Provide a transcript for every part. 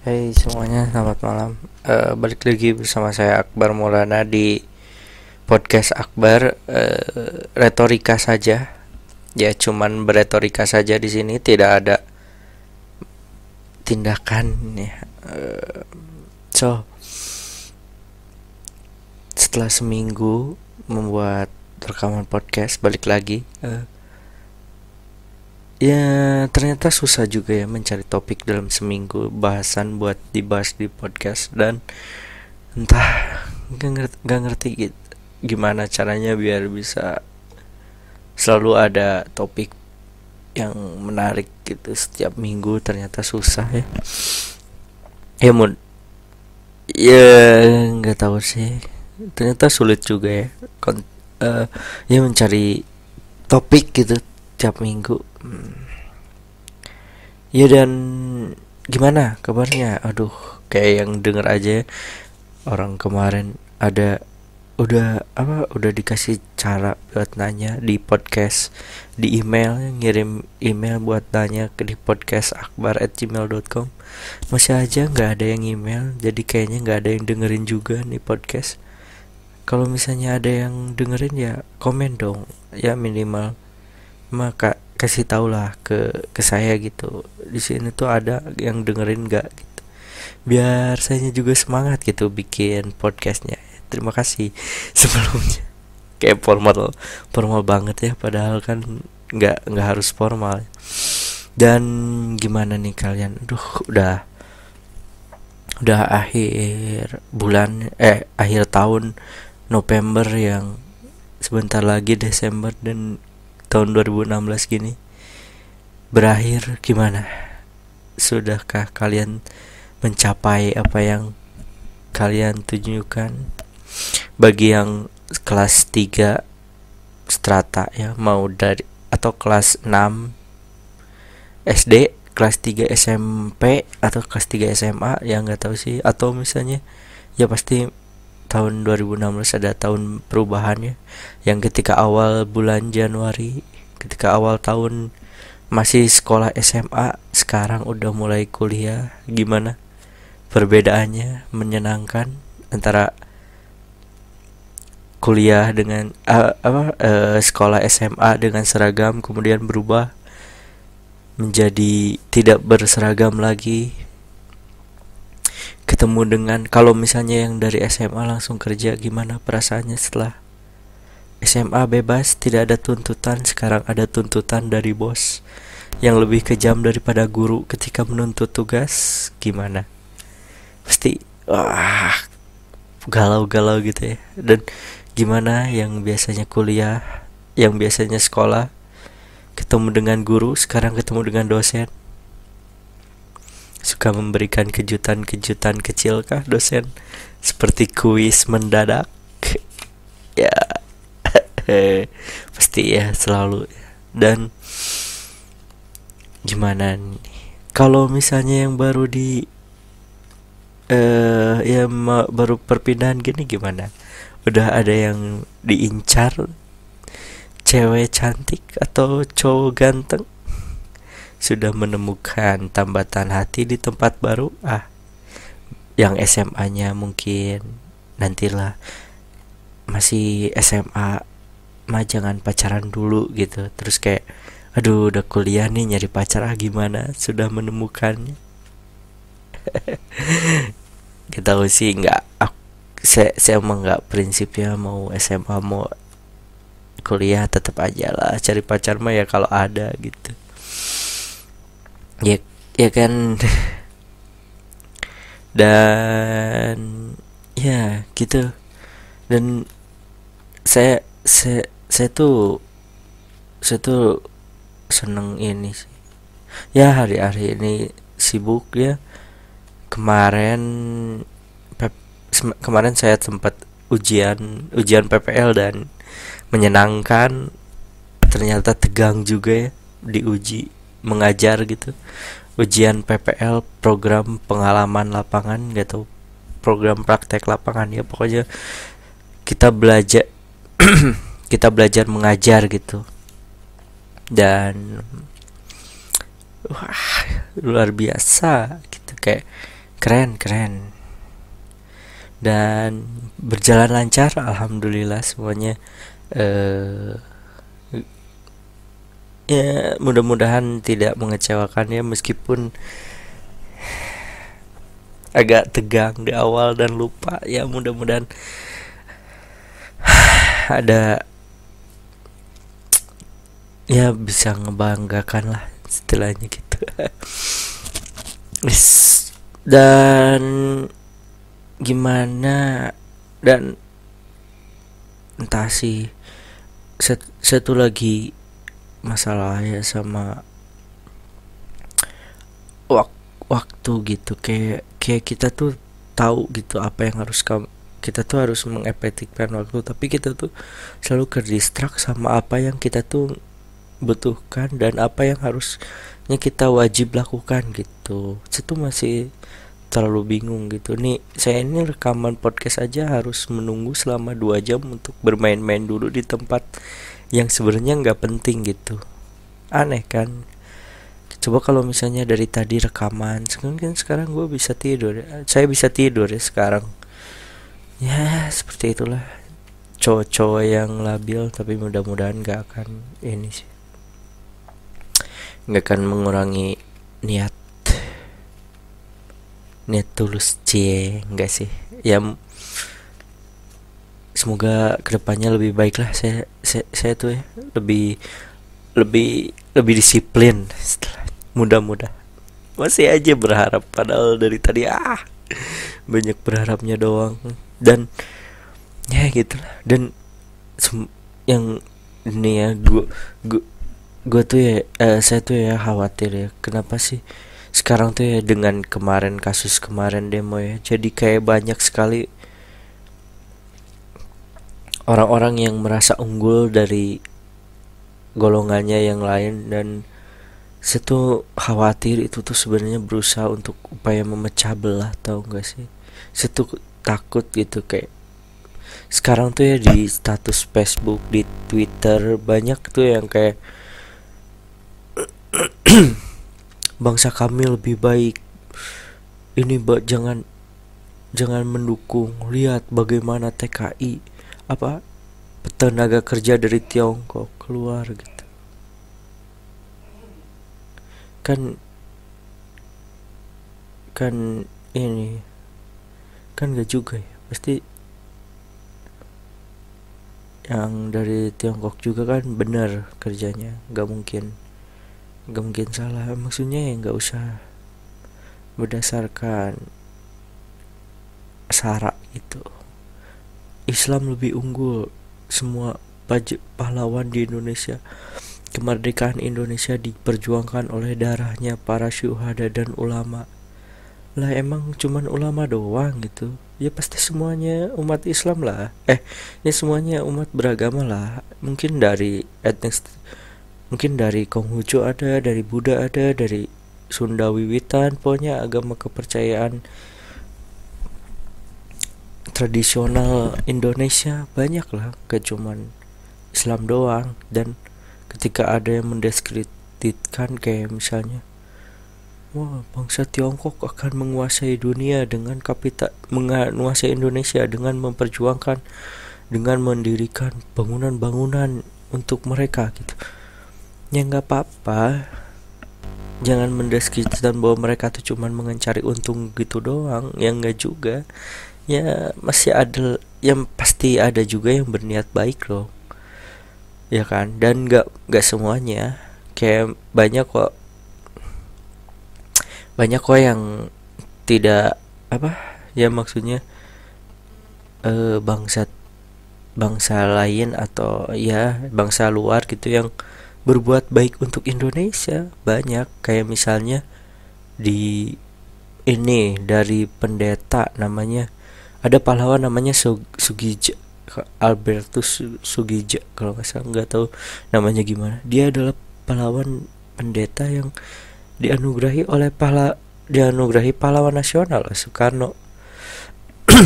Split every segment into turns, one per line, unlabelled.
Hai semuanya, selamat malam. Uh, balik lagi bersama saya Akbar Maulana di podcast Akbar uh, retorika saja. Ya cuman beretorika saja di sini, tidak ada tindakan ya. Uh, so setelah seminggu membuat rekaman podcast, balik lagi. Uh, ya ternyata susah juga ya mencari topik dalam seminggu bahasan buat dibahas di podcast dan entah nggak ngerti, gak ngerti gitu, gimana caranya biar bisa selalu ada topik yang menarik gitu setiap minggu ternyata susah ya. Ya mun. Ya nggak tahu sih. Ternyata sulit juga ya Kon uh, ya mencari topik gitu tiap minggu. Hmm. ya dan gimana kabarnya? Aduh kayak yang denger aja orang kemarin ada udah apa udah dikasih cara buat nanya di podcast di email ngirim email buat nanya ke di podcast akbar at gmail.com masih aja nggak ada yang email jadi kayaknya nggak ada yang dengerin juga nih podcast. Kalau misalnya ada yang dengerin ya komen dong. Ya minimal maka kasih tau lah ke ke saya gitu. Di sini tuh ada yang dengerin gak gitu. Biar saya juga semangat gitu bikin podcastnya. Terima kasih sebelumnya. Kayak formal formal banget ya padahal kan nggak nggak harus formal. Dan gimana nih kalian? Duh udah udah akhir bulan eh akhir tahun November yang sebentar lagi Desember dan tahun 2016 gini berakhir gimana? Sudahkah kalian mencapai apa yang kalian tunjukkan? Bagi yang kelas 3 strata ya mau dari atau kelas 6 SD, kelas 3 SMP atau kelas 3 SMA ya nggak tahu sih atau misalnya ya pasti tahun 2016 ada tahun perubahannya. Yang ketika awal bulan Januari ketika awal tahun masih sekolah SMA sekarang udah mulai kuliah. Gimana perbedaannya menyenangkan antara kuliah dengan uh, apa uh, sekolah SMA dengan seragam kemudian berubah menjadi tidak berseragam lagi ketemu dengan kalau misalnya yang dari SMA langsung kerja gimana perasaannya setelah SMA bebas tidak ada tuntutan sekarang ada tuntutan dari bos yang lebih kejam daripada guru ketika menuntut tugas gimana? Pasti wah galau-galau gitu ya. Dan gimana yang biasanya kuliah yang biasanya sekolah ketemu dengan guru sekarang ketemu dengan dosen Suka memberikan kejutan-kejutan kecil kah dosen? Seperti kuis mendadak? ya, pasti ya selalu. Dan gimana nih? Kalau misalnya yang baru di uh, ya baru perpindahan gini gimana? Udah ada yang diincar cewek cantik atau cowok ganteng? Sudah menemukan tambatan hati di tempat baru? Ah yang SMA-nya mungkin nantilah. Masih SMA mah jangan pacaran dulu gitu. Terus kayak aduh udah kuliah nih nyari pacar ah gimana? Sudah menemukannya. Kita tahu sih nggak saya saya emang nggak prinsipnya mau SMA mau kuliah tetap aja lah. Cari pacar mah ya kalau ada gitu ya ya kan. Dan ya gitu. Dan saya saya saya tuh saya tuh seneng ini sih. Ya hari-hari ini sibuk ya. Kemarin kemarin saya sempat ujian ujian PPL dan menyenangkan. Ternyata tegang juga ya diuji mengajar gitu. Ujian PPL program pengalaman lapangan gitu program praktek lapangan ya pokoknya kita belajar kita belajar mengajar gitu. Dan wah luar biasa gitu kayak keren keren. Dan berjalan lancar alhamdulillah semuanya uh, ya mudah-mudahan tidak mengecewakan ya meskipun agak tegang di awal dan lupa. Ya mudah-mudahan ada ya bisa ngebanggakan lah istilahnya gitu. Dan gimana? Dan entah sih satu lagi masalah ya sama wak waktu gitu. Kayak kayak kita tuh tahu gitu apa yang harus kamu kita tuh harus mengefektifkan waktu tapi kita tuh selalu kerdistrak sama apa yang kita tuh butuhkan dan apa yang harusnya kita wajib lakukan gitu. Itu masih terlalu bingung gitu. Nih saya ini rekaman podcast aja harus menunggu selama dua jam untuk bermain-main dulu di tempat yang sebenarnya nggak penting gitu. Aneh kan? Coba kalau misalnya dari tadi rekaman mungkin sekarang gue bisa tidur. Ya. saya bisa tidur ya sekarang. Ya seperti itulah. Cowok-cowok yang labil tapi mudah-mudahan gak akan ini sih. Nggak akan mengurangi niat. Niat tulus c enggak sih? Ya semoga ke depannya lebih baik lah. Saya saya, saya tuh ya lebih lebih lebih disiplin mudah-mudah masih aja berharap padahal dari tadi ah banyak berharapnya doang. Dan ya gitu lah. Dan yang ini ya gua gua gua tuh ya eh, saya tuh ya khawatir ya kenapa sih sekarang tuh ya dengan kemarin kasus kemarin demo ya jadi kayak banyak sekali orang-orang yang merasa unggul dari golongannya yang lain dan situ khawatir itu tuh sebenarnya berusaha untuk upaya memecah belah tau gak sih? Situ takut gitu kayak sekarang tuh ya di status Facebook di Twitter banyak tuh yang kayak bangsa kami lebih baik. Ini mbak jangan jangan mendukung. Lihat bagaimana TKI apa? Tenaga kerja dari Tiongkok keluar gitu. Kan kan ini kan gak juga ya. Pasti yang dari Tiongkok juga kan benar kerjanya. Gak mungkin gak mungkin salah. Maksudnya ya nggak usah berdasarkan syarat itu Islam lebih unggul semua pahlawan di Indonesia. Kemerdekaan Indonesia diperjuangkan oleh darahnya para syuhada dan ulama. Lah emang cuman ulama doang gitu? Ya pasti semuanya umat Islam lah. Eh ya semuanya umat beragama lah. Mungkin dari etnis mungkin dari Konghucu ada dari Buddha ada dari Sunda Wiwitan pokoknya agama kepercayaan tradisional Indonesia banyak lah gak cuman Islam doang. Dan ketika ada yang mendiskreditkan kayak misalnya wah bangsa Tiongkok akan menguasai dunia dengan kapita menguasai Indonesia dengan memperjuangkan dengan mendirikan bangunan-bangunan untuk mereka gitu. Ya nggak apa-apa. Jangan mendeskripsikan bahwa mereka tuh cuman mengencari untung gitu doang. Yang enggak juga ya masih ada yang pasti ada juga yang berniat baik loh. Ya kan? Dan nggak nggak semuanya. Kayak banyak kok banyak kok yang tidak apa? Ya maksudnya eh, bangsa bangsa lain atau ya bangsa luar gitu yang berbuat baik untuk Indonesia. Banyak. Kayak misalnya di ini dari pendeta namanya ada pahlawan namanya Sugija Albertus Sugija kalau nggak salah nggak tahu namanya gimana. Dia adalah pahlawan pendeta yang dianugerahi oleh pahla dianugerahi pahlawan nasional Soekarno.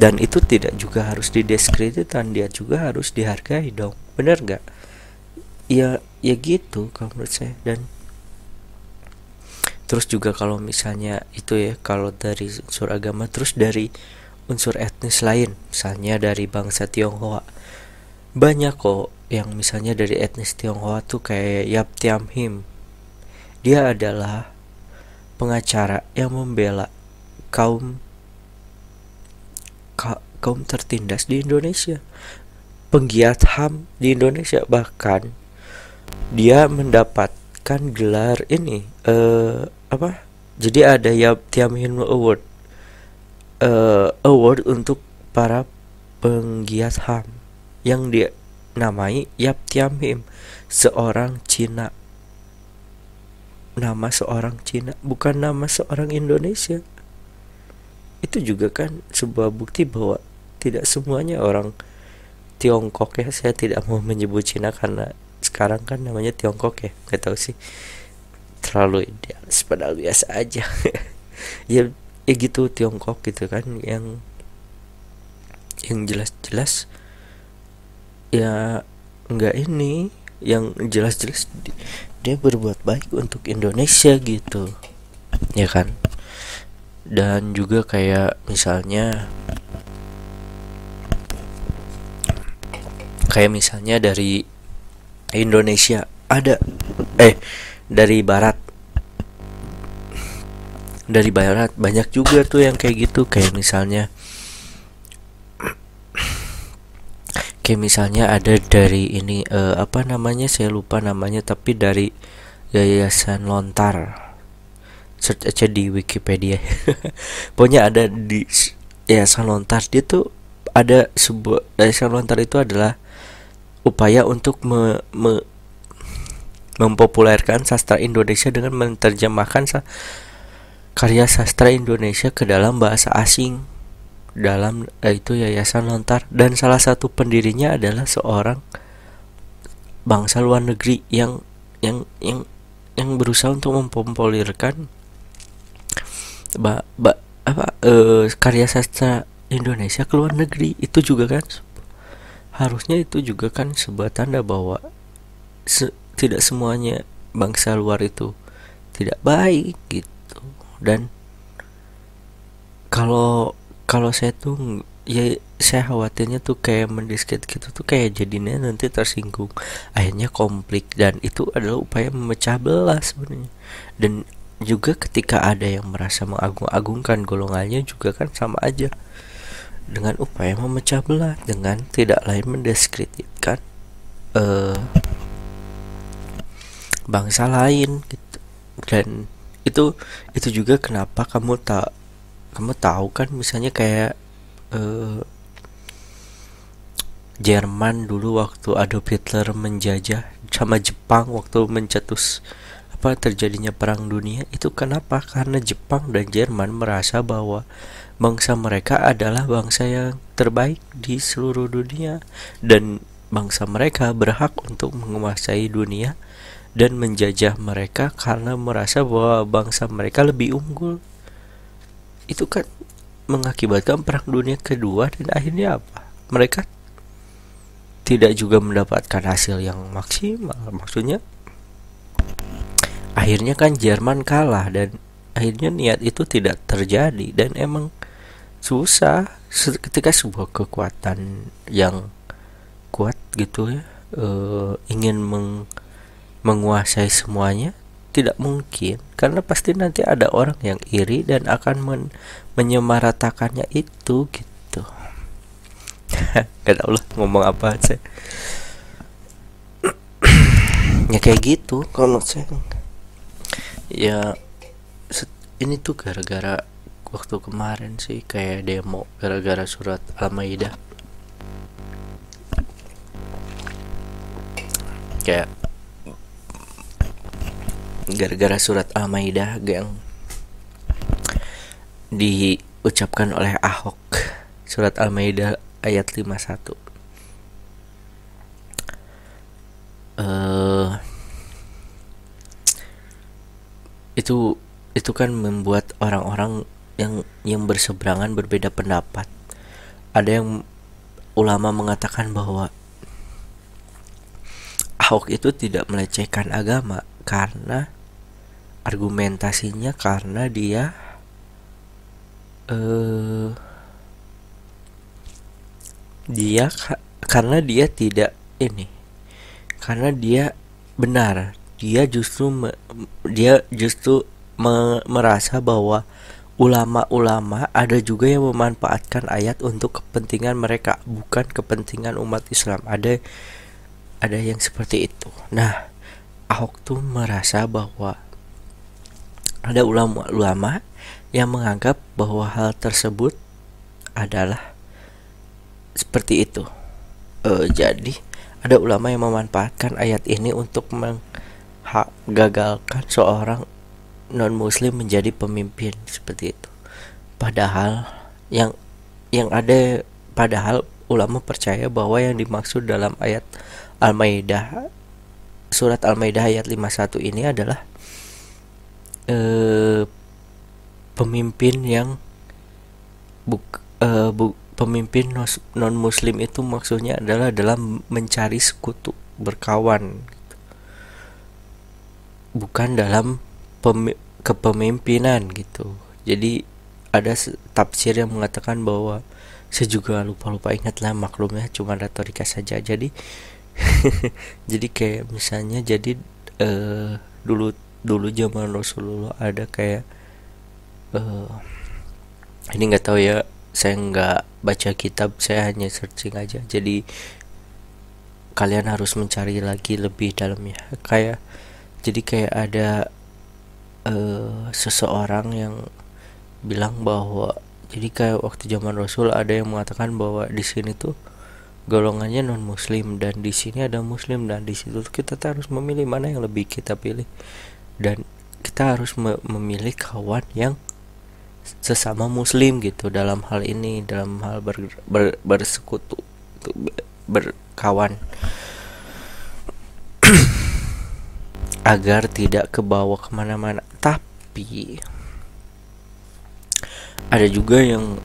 Dan itu tidak juga harus didiskreditkan dia juga harus dihargai dong. Benar nggak? Ya ya gitu kalau menurut saya. Dan terus juga kalau misalnya itu ya kalau dari unsur agama terus dari unsur etnis lain misalnya dari bangsa Tionghoa. Banyak kok yang misalnya dari etnis Tionghoa tuh kayak Yap Tiam Him. Dia adalah pengacara yang membela kaum ka, kaum tertindas di Indonesia. Penggiat HAM di Indonesia. Bahkan dia mendapatkan gelar ini eh apa? Jadi ada ya Tiamin Award uh, award untuk para penggiat HAM yang dia namai Yap Tiam Him seorang Cina. Nama seorang Cina bukan nama seorang Indonesia. Itu juga kan sebuah bukti bahwa tidak semuanya orang Tiongkok ya. Saya tidak mau menyebut Cina karena sekarang kan namanya Tiongkok ya. Nggak tahu sih. Terlalu idealis padahal biasa aja. Ya ya gitu Tiongkok gitu kan yang yang jelas-jelas ya nggak ini yang jelas-jelas dia berbuat baik untuk Indonesia gitu ya kan? Dan juga kayak misalnya kayak misalnya dari Indonesia ada eh dari barat dari barat banyak juga tuh yang kayak gitu. Kayak misalnya kayak misalnya ada dari ini uh, apa namanya? Saya lupa namanya tapi dari yayasan lontar. Search aja di Wikipedia. Pokoknya ada di yayasan lontar. Dia tuh ada sebuah yayasan lontar itu adalah upaya untuk me, me mempopulerkan sastra Indonesia dengan menerjemahkan sa karya sastra Indonesia ke dalam bahasa asing. Dalam eh, itu Yayasan Lontar. Dan salah satu pendirinya adalah seorang bangsa luar negeri yang yang yang yang berusaha untuk mempopulerkan ba, ba, apa eh, karya sastra Indonesia ke luar negeri. Itu juga kan harusnya itu juga kan sebuah tanda bahwa se tidak semuanya bangsa luar itu tidak baik gitu dan kalau kalau saya tuh ya saya khawatirnya tuh kayak mendisket gitu tuh kayak jadinya nanti tersinggung. Akhirnya konflik dan itu adalah upaya memecah belah sebenarnya. Dan juga ketika ada yang merasa mengagung-agungkan golongannya juga kan sama aja. Dengan upaya memecah belah dengan tidak lain mendiskreditkan uh, bangsa lain gitu. Dan itu itu juga kenapa kamu tak kamu tahu kan misalnya kayak uh, Jerman dulu waktu Adolf Hitler menjajah sama Jepang waktu mencetus apa terjadinya perang dunia itu kenapa? Karena Jepang dan Jerman merasa bahwa bangsa mereka adalah bangsa yang terbaik di seluruh dunia dan bangsa mereka berhak untuk menguasai dunia dan menjajah mereka karena merasa bahwa bangsa mereka lebih unggul. Itu kan mengakibatkan perang dunia kedua dan akhirnya apa? Mereka tidak juga mendapatkan hasil yang maksimal. Maksudnya akhirnya kan Jerman kalah dan akhirnya niat itu tidak terjadi dan emang susah ketika sebuah kekuatan yang kuat gitu ya uh, ingin meng menguasai semuanya? Tidak mungkin karena pasti nanti ada orang yang iri dan akan men menyemaratakannya itu gitu. Gak tau lah ngomong apa aja. Ya kayak gitu kalau saya. Ya ini tuh gara-gara waktu kemarin sih kayak demo gara-gara surat Al-Maidah. Kayak gara-gara surat Al-Maidah yang diucapkan oleh Ahok. Surat Al-Maidah ayat 51 uh, itu itu kan membuat orang-orang yang yang berseberangan berbeda pendapat. Ada yang ulama mengatakan bahwa Ahok itu tidak melecehkan agama karena argumentasinya karena dia eh dia karena dia tidak ini karena dia benar. Dia justru me, dia justru me, merasa bahwa ulama-ulama ada juga yang memanfaatkan ayat untuk kepentingan mereka bukan kepentingan umat Islam. Ada ada yang seperti itu. Nah Ahok tuh merasa bahwa ada ulama-ulama yang menganggap bahwa hal tersebut adalah seperti itu. E, jadi ada ulama yang memanfaatkan ayat ini untuk menggagalkan seorang non muslim menjadi pemimpin seperti itu. Padahal yang yang ada padahal ulama percaya bahwa yang dimaksud dalam ayat Al-Maidah surat Al-Maidah ayat 51 ini adalah eh, pemimpin yang buk, eh, bu, pemimpin non muslim itu maksudnya adalah dalam mencari sekutu berkawan bukan dalam kepemimpinan gitu. Jadi ada tafsir yang mengatakan bahwa saya juga lupa-lupa ingatlah maklumnya cuma retorika saja. Jadi jadi kayak misalnya jadi uh, dulu dulu zaman Rasulullah ada kayak uh, ini nggak tahu ya saya nggak baca kitab saya hanya searching aja. Jadi kalian harus mencari lagi lebih dalamnya. Kayak jadi kayak ada uh, seseorang yang bilang bahwa jadi kayak waktu zaman Rasul ada yang mengatakan bahwa di sini tuh golongannya non muslim dan di sini ada muslim dan di situ kita harus memilih mana yang lebih kita pilih dan kita harus me memilih kawan yang sesama muslim gitu dalam hal ini dalam hal ber, ber, bersekutu berkawan. Agar tidak kebawa ke mana-mana. Tapi ada juga yang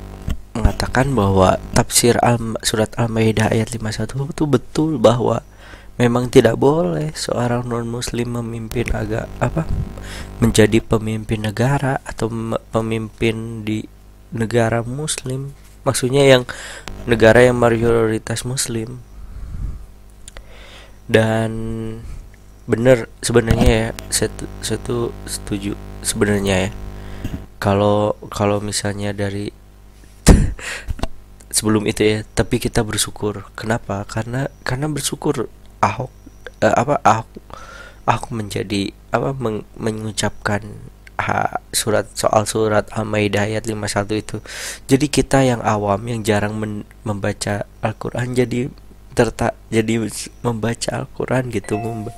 mengatakan bahwa tafsir al surat Al-Maidah ayat 51 itu betul bahwa memang tidak boleh seorang non muslim memimpin agak apa menjadi pemimpin negara atau pemimpin di negara muslim. Maksudnya yang negara yang mayoritas muslim. Dan bener sebenarnya ya satu satu setuju sebenarnya ya. Kalau kalau misalnya dari sebelum itu ya tapi kita bersyukur. Kenapa? Karena karena bersyukur Ahok eh, apa Ahok Ahok menjadi apa meng, mengucapkan ha, surat soal surat Al-Maidah ayat 51 itu. Jadi kita yang awam yang jarang men, membaca Al-Qur'an jadi tertak jadi membaca Al-Qur'an gitu membaca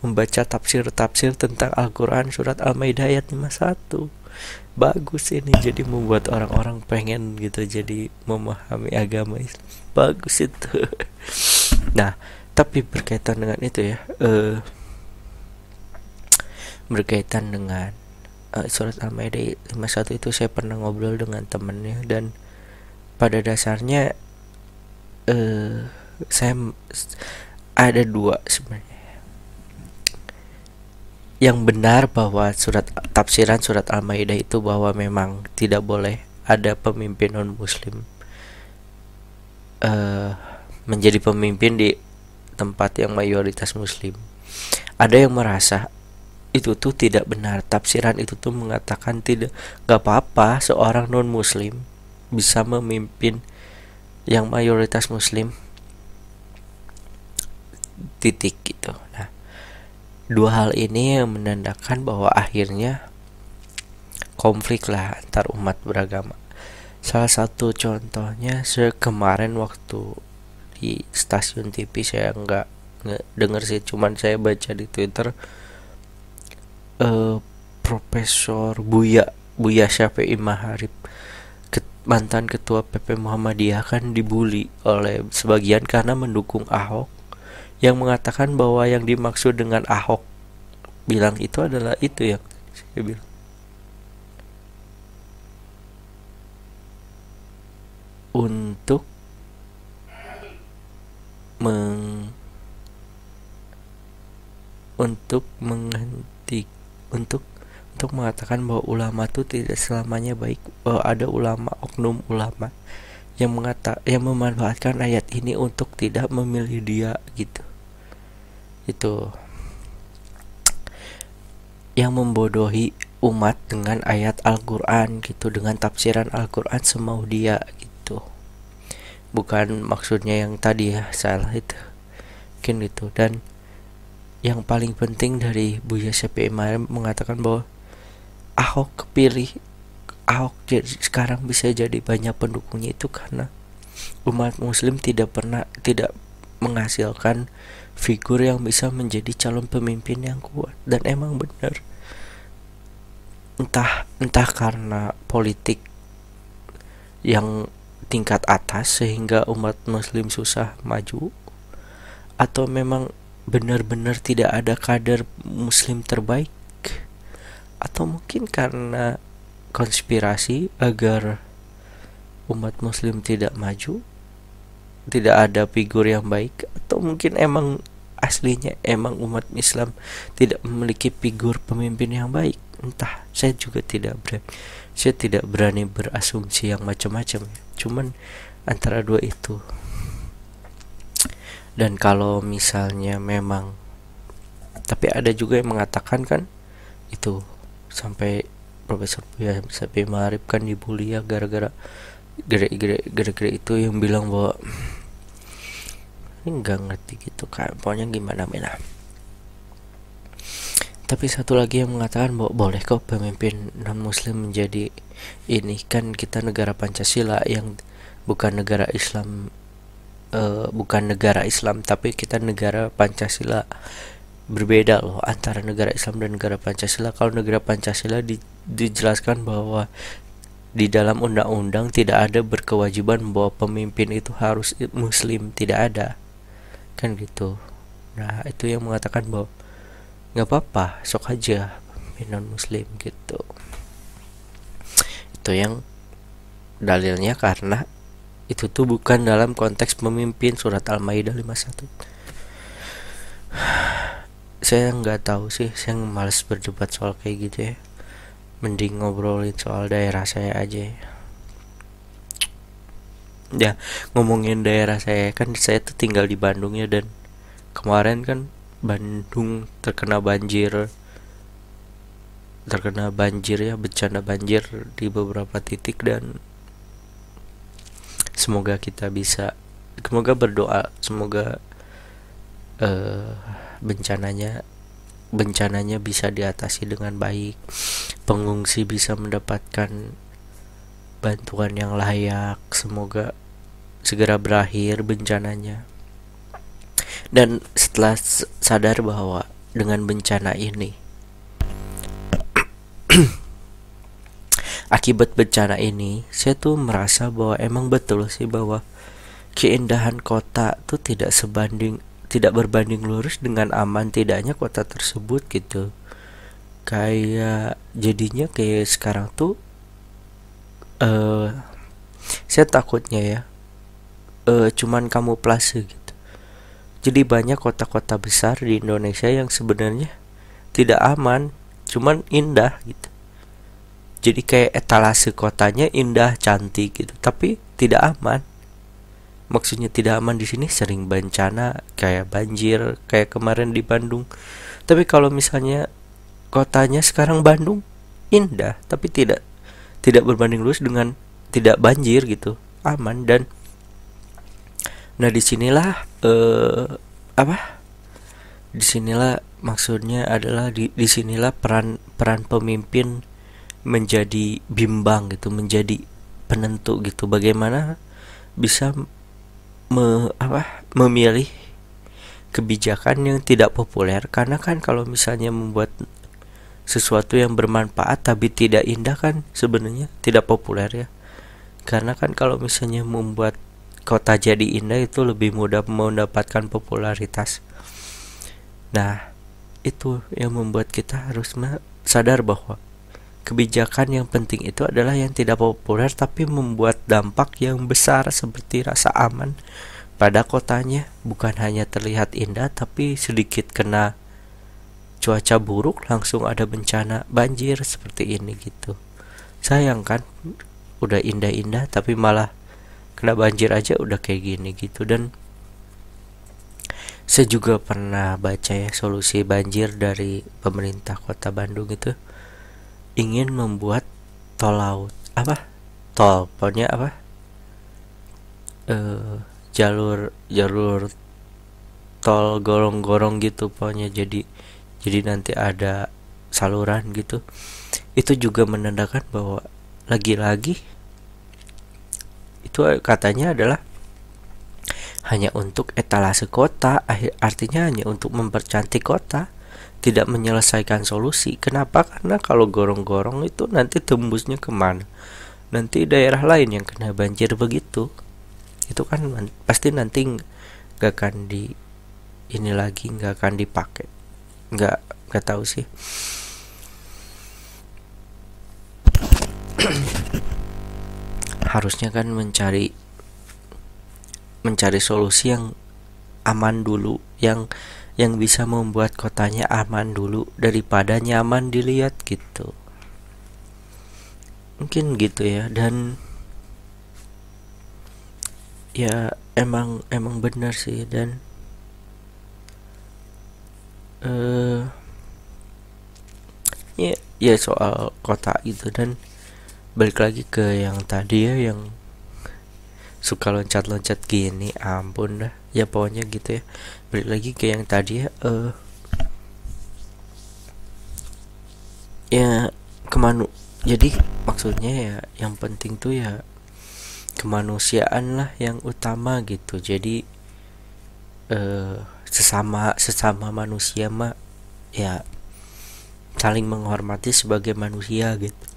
membaca tafsir-tafsir tentang Al-Quran surat Al-Maidah ayat 51 bagus ini jadi membuat orang-orang pengen gitu jadi memahami agama Islam. Bagus itu. Nah tapi berkaitan dengan itu ya uh, berkaitan dengan uh, surat Al-Maidah 51 itu saya pernah ngobrol dengan temennya dan pada dasarnya uh, saya ada dua sebenarnya. Yang benar bahwa surat tafsiran surat Al-Maidah itu bahwa memang tidak boleh ada pemimpin non muslim uh, menjadi pemimpin di tempat yang mayoritas muslim. Ada yang merasa itu tuh tidak benar. Tafsiran itu tuh mengatakan tidak gak apa-apa seorang non muslim bisa memimpin yang mayoritas muslim titik gitu. Nah, Dua hal ini yang menandakan bahwa akhirnya konflik lah antar umat beragama. Salah satu contohnya kemarin waktu di stasiun TV saya nggak nggak denger sih, cuman saya baca di Twitter uh, Profesor Buya Buya Syafi'i Maharib mantan ketua PP Muhammadiyah kan dibully oleh sebagian karena mendukung Ahok yang mengatakan bahwa yang dimaksud dengan Ahok bilang itu adalah itu yang saya bilang. Untuk meng untuk menghenti untuk itu mengatakan bahwa ulama itu tidak selamanya baik bahwa ada ulama oknum ulama yang mengata yang memanfaatkan ayat ini untuk tidak memilih dia gitu. Itu yang membodohi umat dengan ayat Al-Quran gitu dengan tafsiran Al-Quran semau dia gitu bukan maksudnya yang tadi ya salah itu. Mungkin itu. Dan yang paling penting dari Buya Syafi'i mengatakan bahwa Ahok kepilih Ahok jadi sekarang bisa jadi banyak pendukungnya itu karena umat muslim tidak pernah tidak menghasilkan figur yang bisa menjadi calon pemimpin yang kuat. Dan emang benar. Entah entah karena politik yang tingkat atas sehingga umat muslim susah maju? Atau memang benar-benar tidak ada kader muslim terbaik? Atau mungkin karena konspirasi agar umat muslim tidak maju? Tidak ada figur yang baik? Atau mungkin emang aslinya emang umat Islam tidak memiliki figur pemimpin yang baik? Entah saya juga tidak saya tidak berani berasumsi yang macam-macam cuman antara dua itu. Dan kalau misalnya memang tapi ada juga yang mengatakan kan itu sampai Profesor Buya sampai Marif kan dibully ya gara-gara gara-gara itu yang bilang bahwa nggak ngerti gitu kan pokoknya gimana mana tapi satu lagi yang mengatakan bahwa boleh kok pemimpin non muslim menjadi ini kan kita negara Pancasila yang bukan negara Islam uh, bukan negara Islam tapi kita negara Pancasila berbeda loh antara negara Islam dan negara Pancasila. Kalau negara Pancasila di, dijelaskan bahwa di dalam undang-undang tidak ada berkewajiban bahwa pemimpin itu harus muslim, tidak ada. Kan gitu. Nah, itu yang mengatakan bahwa nggak apa-apa, sok aja non muslim gitu. Itu yang dalilnya karena itu tuh bukan dalam konteks pemimpin surat Al-Maidah 51 saya nggak tahu sih saya males berdebat soal kayak gitu ya. Mending ngobrolin soal daerah saya aja ya. Ya ngomongin daerah saya kan saya tuh tinggal di Bandung ya dan kemarin kan Bandung terkena banjir. Terkena banjir ya bencana banjir di beberapa titik dan semoga kita bisa semoga berdoa semoga uh, bencananya bencananya bisa diatasi dengan baik. Pengungsi bisa mendapatkan bantuan yang layak. Semoga segera berakhir bencananya dan setelah sadar bahwa dengan bencana ini akibat bencana ini saya tuh merasa bahwa emang betul sih bahwa keindahan kota tuh tidak sebanding tidak berbanding lurus dengan aman tidaknya kota tersebut gitu. Kayak jadinya kayak sekarang tuh uh, saya takutnya ya uh, cuman kamu plase gitu jadi banyak kota-kota besar di Indonesia yang sebenarnya tidak aman cuman indah gitu. Jadi kayak etalase kotanya indah cantik gitu tapi tidak aman. Maksudnya tidak aman di sini sering bencana kayak banjir kayak kemarin di Bandung. Tapi kalau misalnya kotanya sekarang Bandung indah tapi tidak tidak berbanding lurus dengan tidak banjir gitu aman. Dan nah di sinilah eh, apa? Di sinilah maksudnya adalah di di sinilah peran peran pemimpin menjadi bimbang gitu menjadi penentu gitu. Bagaimana bisa me, apa? Memilih kebijakan yang tidak populer. Karena kan kalau misalnya membuat sesuatu yang bermanfaat tapi tidak indah kan sebenarnya tidak populer ya. Karena kan kalau misalnya membuat kota jadi indah itu lebih mudah mendapatkan popularitas. Nah itu yang membuat kita harus sadar bahwa Kebijakan yang penting itu adalah yang tidak populer tapi membuat dampak yang besar seperti rasa aman pada kotanya. Bukan hanya terlihat indah tapi sedikit kena cuaca buruk langsung ada bencana banjir seperti ini gitu. Sayang kan udah indah-indah tapi malah kena banjir aja udah kayak gini gitu. Dan saya juga pernah baca ya solusi banjir dari pemerintah kota Bandung itu ingin membuat tol laut apa? Tol pokoknya apa? Uh, jalur jalur tol gorong-gorong gitu pokoknya. Jadi jadi nanti ada saluran gitu. Itu juga menandakan bahwa lagi-lagi itu katanya adalah hanya untuk etalase kota artinya hanya untuk mempercantik kota tidak menyelesaikan solusi. Kenapa? Karena kalau gorong-gorong itu nanti tembusnya ke mana? Nanti daerah lain yang kena banjir begitu. Itu kan pasti nanti nggak akan di ini lagi nggak akan dipakai. Nggak nggak tahu sih harusnya kan mencari mencari solusi yang aman dulu yang yang bisa membuat kotanya aman dulu daripada nyaman dilihat gitu. Mungkin gitu ya dan ya emang emang benar sih dan eh uh, ya ya soal kota itu dan balik lagi ke yang tadi ya yang suka loncat-loncat gini ampun dah. Ya pokoknya gitu ya. Balik lagi ke yang tadi ya uh, ya kemanu jadi maksudnya ya yang penting tuh ya kemanusiaan lah yang utama gitu. Jadi uh, sesama sesama manusia mah ya saling menghormati sebagai manusia gitu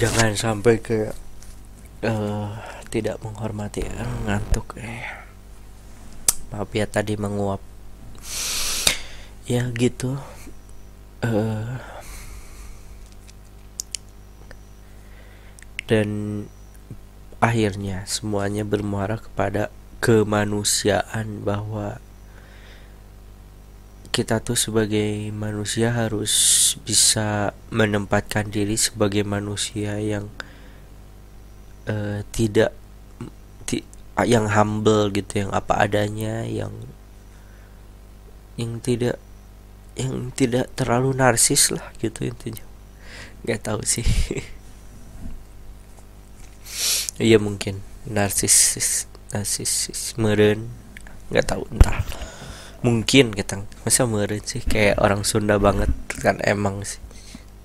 jangan sampai ke uh, tidak menghormati uh, ngantuk eh. Maaf ya tadi menguap. Ya gitu uh, dan akhirnya semuanya bermuara kepada kemanusiaan bahwa kita tuh sebagai manusia harus bisa menempatkan diri sebagai manusia yang uh, tidak ti, yang humble gitu yang apa adanya yang yang tidak yang tidak terlalu narsis lah gitu intinya. Nggak tahu sih. Iya mungkin. Narsis narsis meren. Nggak tahu entah mungkin kita masa meren sih kayak orang Sunda banget kan emang sih.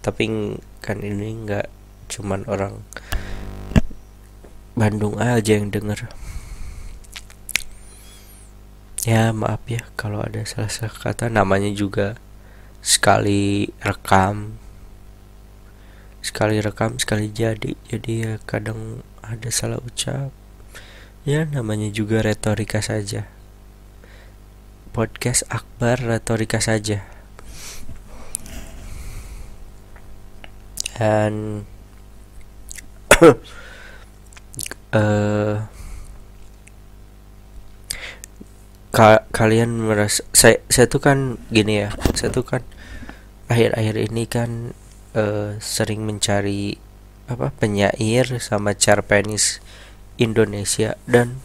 Tapi kan ini nggak cuman orang Bandung aja yang denger. Ya maaf ya kalau ada salah-salah kata. Namanya juga sekali rekam. Sekali rekam sekali jadi. Jadi ya kadang ada salah ucap. Ya namanya juga retorika saja podcast akbar retorika saja. Dan uh, ka kalian merasa saya saya tuh kan gini ya saya tuh kan akhir-akhir ini kan uh, sering mencari apa penyair sama cerpenis Indonesia dan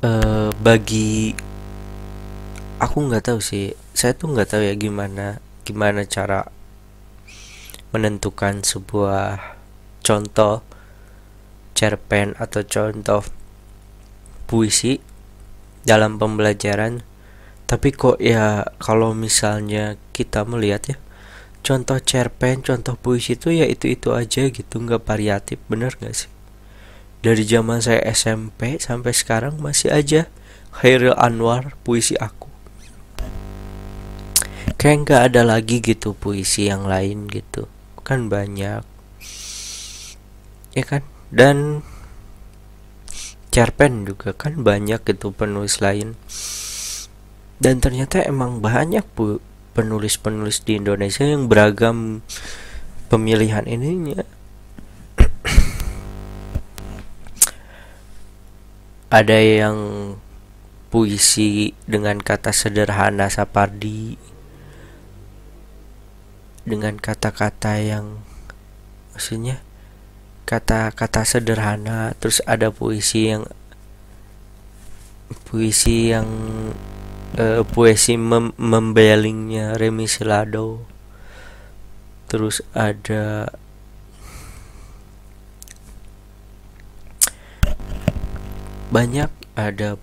uh, bagi aku nggak tahu sih. Saya tuh nggak tahu ya gimana gimana cara menentukan sebuah contoh cerpen atau contoh puisi dalam pembelajaran. Tapi kok ya kalau misalnya kita melihat ya contoh cerpen contoh puisi itu ya itu itu aja gitu nggak variatif bener nggak sih dari zaman saya SMP sampai sekarang masih aja Khairil Anwar puisi aku. Kayak nggak ada lagi gitu puisi yang lain gitu. Kan banyak. Ya kan? Dan cerpen juga kan banyak gitu penulis lain. Dan ternyata emang banyak bu penulis-penulis di Indonesia yang beragam pemilihan ininya ada yang puisi dengan kata sederhana Sapardi dengan kata-kata yang maksudnya kata-kata sederhana terus ada puisi yang puisi yang uh, puisi mem membelingnya Remi Silado terus ada banyak ada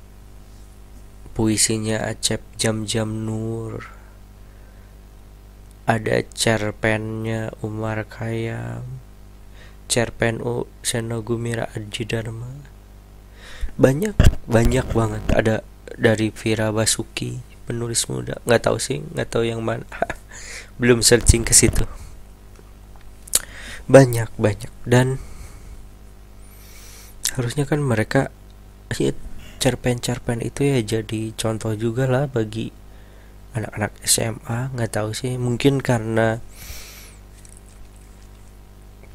puisinya Acep Jam-Jam Nur. Ada cerpennya Umar Khayyam. Cerpen U Senogumira Aji Dharma. Banyak banyak banget. Ada dari Vira Basuki penulis muda. Nggak tahu sih nggak tahu yang mana. Belum searching ke situ. Banyak banyak. Dan harusnya kan mereka ya cerpen-cerpen itu ya jadi contoh juga lah bagi anak-anak SMA nggak tahu sih mungkin karena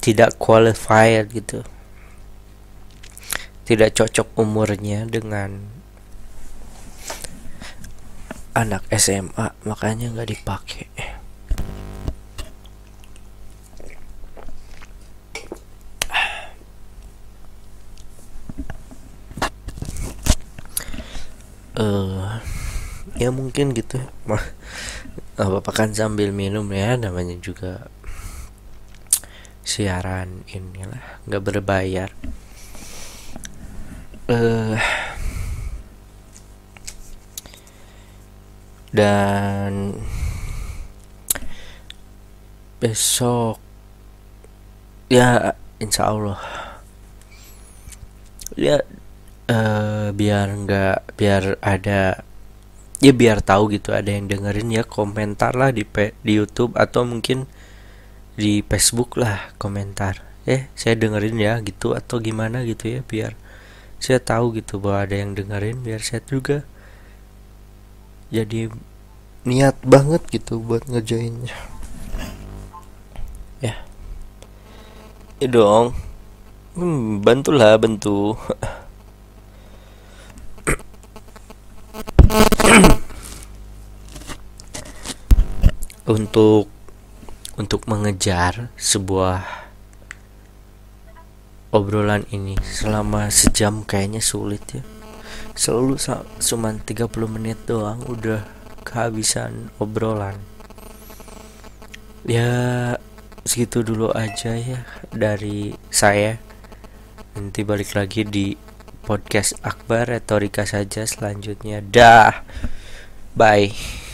tidak qualified gitu. Tidak cocok umurnya dengan anak SMA makanya nggak dipakai uh, ya mungkin gitu. Mah apa kan sambil minum ya namanya juga siaran inilah nggak berbayar. Uh, dan besok ya insya Allah. Ya uh, biar nggak biar ada ya biar tahu gitu ada yang dengerin ya komentar lah di di YouTube atau mungkin di Facebook lah komentar. Eh saya dengerin ya gitu atau gimana gitu ya biar saya tahu gitu bahwa ada yang dengerin biar saya juga. Jadi niat banget gitu buat ngejoinnya ya. Ya dong. Hmm, bantulah bantu untuk untuk mengejar sebuah obrolan ini selama sejam kayaknya sulit ya. Selalu cuma 30 menit doang udah kehabisan obrolan. Ya segitu dulu aja ya dari saya. Nanti balik lagi di podcast Akbar retorika saja selanjutnya. Dah bye